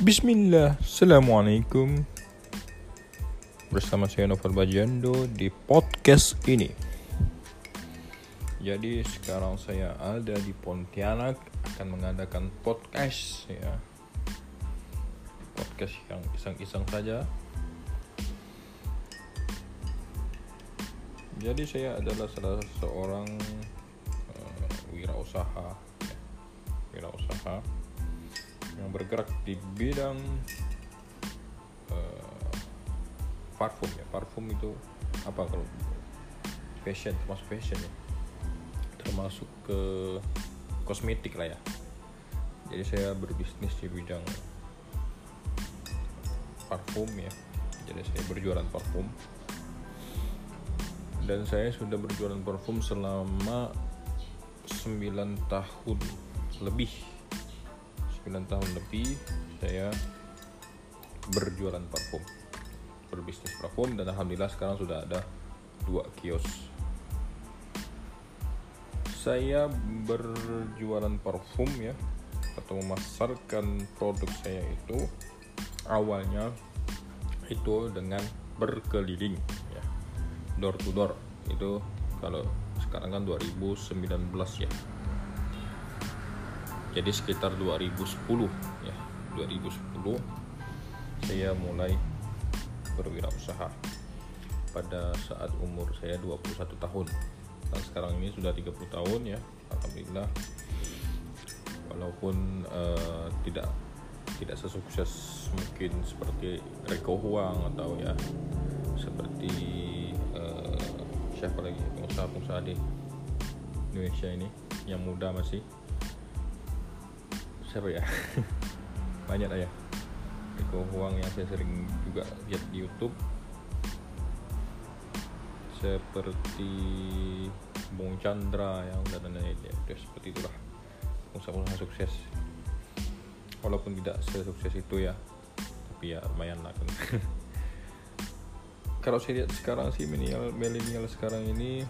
Bismillah, Assalamualaikum. Bersama saya Novel Bajando di podcast ini. Jadi sekarang saya ada di Pontianak Akan mengadakan podcast ya. Podcast yang iseng-iseng saja. Jadi saya adalah salah seorang uh, wirausaha ya. Wirausaha yang bergerak di bidang uh, parfum ya. Parfum itu apa kalau fashion termasuk fashion ya? Termasuk ke kosmetik lah ya. Jadi saya berbisnis di bidang parfum ya. Jadi saya berjualan parfum. Dan saya sudah berjualan parfum selama 9 tahun lebih 9 tahun lebih saya berjualan parfum berbisnis parfum dan alhamdulillah sekarang sudah ada dua kios. Saya berjualan parfum ya atau memasarkan produk saya itu awalnya itu dengan berkeliling ya door to door. Itu kalau sekarang kan 2019 ya jadi sekitar 2010 ya. 2010 saya mulai berwirausaha. Pada saat umur saya 21 tahun. Dan sekarang ini sudah 30 tahun ya. Alhamdulillah. Walaupun uh, tidak tidak sesukses mungkin seperti Reko Huang atau ya seperti uh, siapa lagi? Pengusaha-pengusaha di Indonesia ini yang muda masih siapa ya? Banyak lah ya. Eko Huang yang saya sering juga lihat di YouTube. Seperti Bung Chandra yang dan lain-lain. Ya, ya seperti itulah. Pengusaha-pengusaha sukses. Walaupun tidak sesukses itu ya. Tapi ya lumayan lah. Kan kalau saya lihat sekarang sih milenial milenial sekarang ini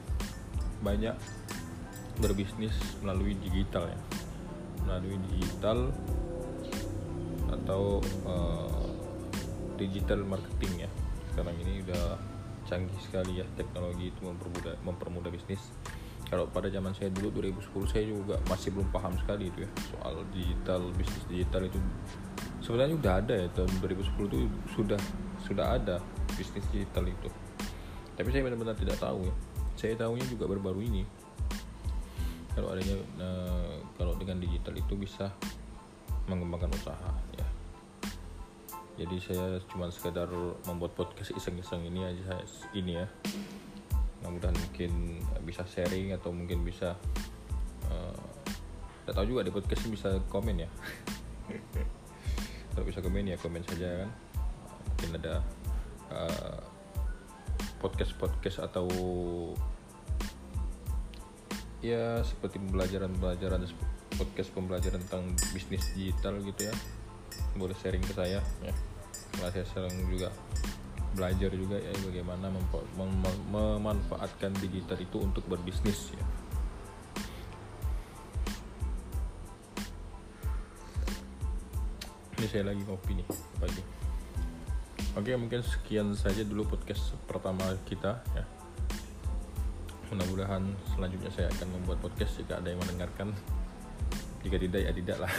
banyak berbisnis melalui digital ya melalui digital atau uh, digital marketing ya. Sekarang ini udah canggih sekali ya teknologi itu mempermudah mempermudah bisnis. Kalau pada zaman saya dulu 2010 saya juga masih belum paham sekali itu ya soal digital bisnis digital itu. Sebenarnya udah ada ya tahun 2010 itu sudah sudah ada bisnis digital itu. Tapi saya benar-benar tidak tahu ya. Saya tahunya juga baru-baru ini kalau adanya uh, kalau dengan digital itu bisa mengembangkan usaha ya. Jadi saya cuma sekedar membuat podcast iseng-iseng ini aja ini ya. Mudah-mudahan mungkin bisa sharing atau mungkin bisa uh, tidak tahu juga di podcast bisa komen ya. Kalau bisa komen ya komen saja kan. Mungkin ada uh, podcast podcast atau ya seperti pembelajaran-pembelajaran podcast pembelajaran tentang bisnis digital gitu ya. Boleh sharing ke saya. Ya. Karena saya sering juga belajar juga ya bagaimana mem mem memanfaatkan digital itu untuk berbisnis ya. Ini saya lagi ngopi nih pagi. Oke mungkin sekian saja dulu podcast pertama kita ya mudah-mudahan selanjutnya saya akan membuat podcast jika ada yang mendengarkan. Jika tidak ya tidak lah.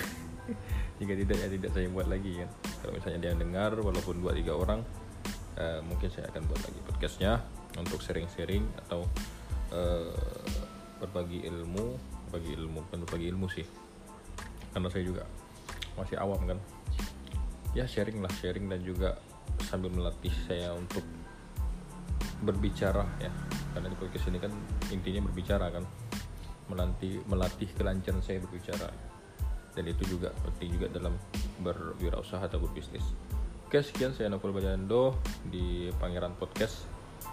Jika tidak ya tidak saya buat lagi kan. Kalau misalnya dia dengar walaupun dua tiga orang uh, mungkin saya akan buat lagi podcastnya untuk sharing-sharing atau uh, berbagi ilmu bagi ilmu bukan berbagi ilmu sih. Karena saya juga masih awam kan. Ya sharing lah sharing dan juga sambil melatih saya untuk berbicara ya. Karena di podcast ini kan intinya berbicara kan. Melatih melatih kelancaran saya berbicara. Dan itu juga penting juga dalam berwirausaha atau berbisnis. Oke sekian saya Novel Bajando di Pangeran Podcast.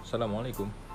Assalamualaikum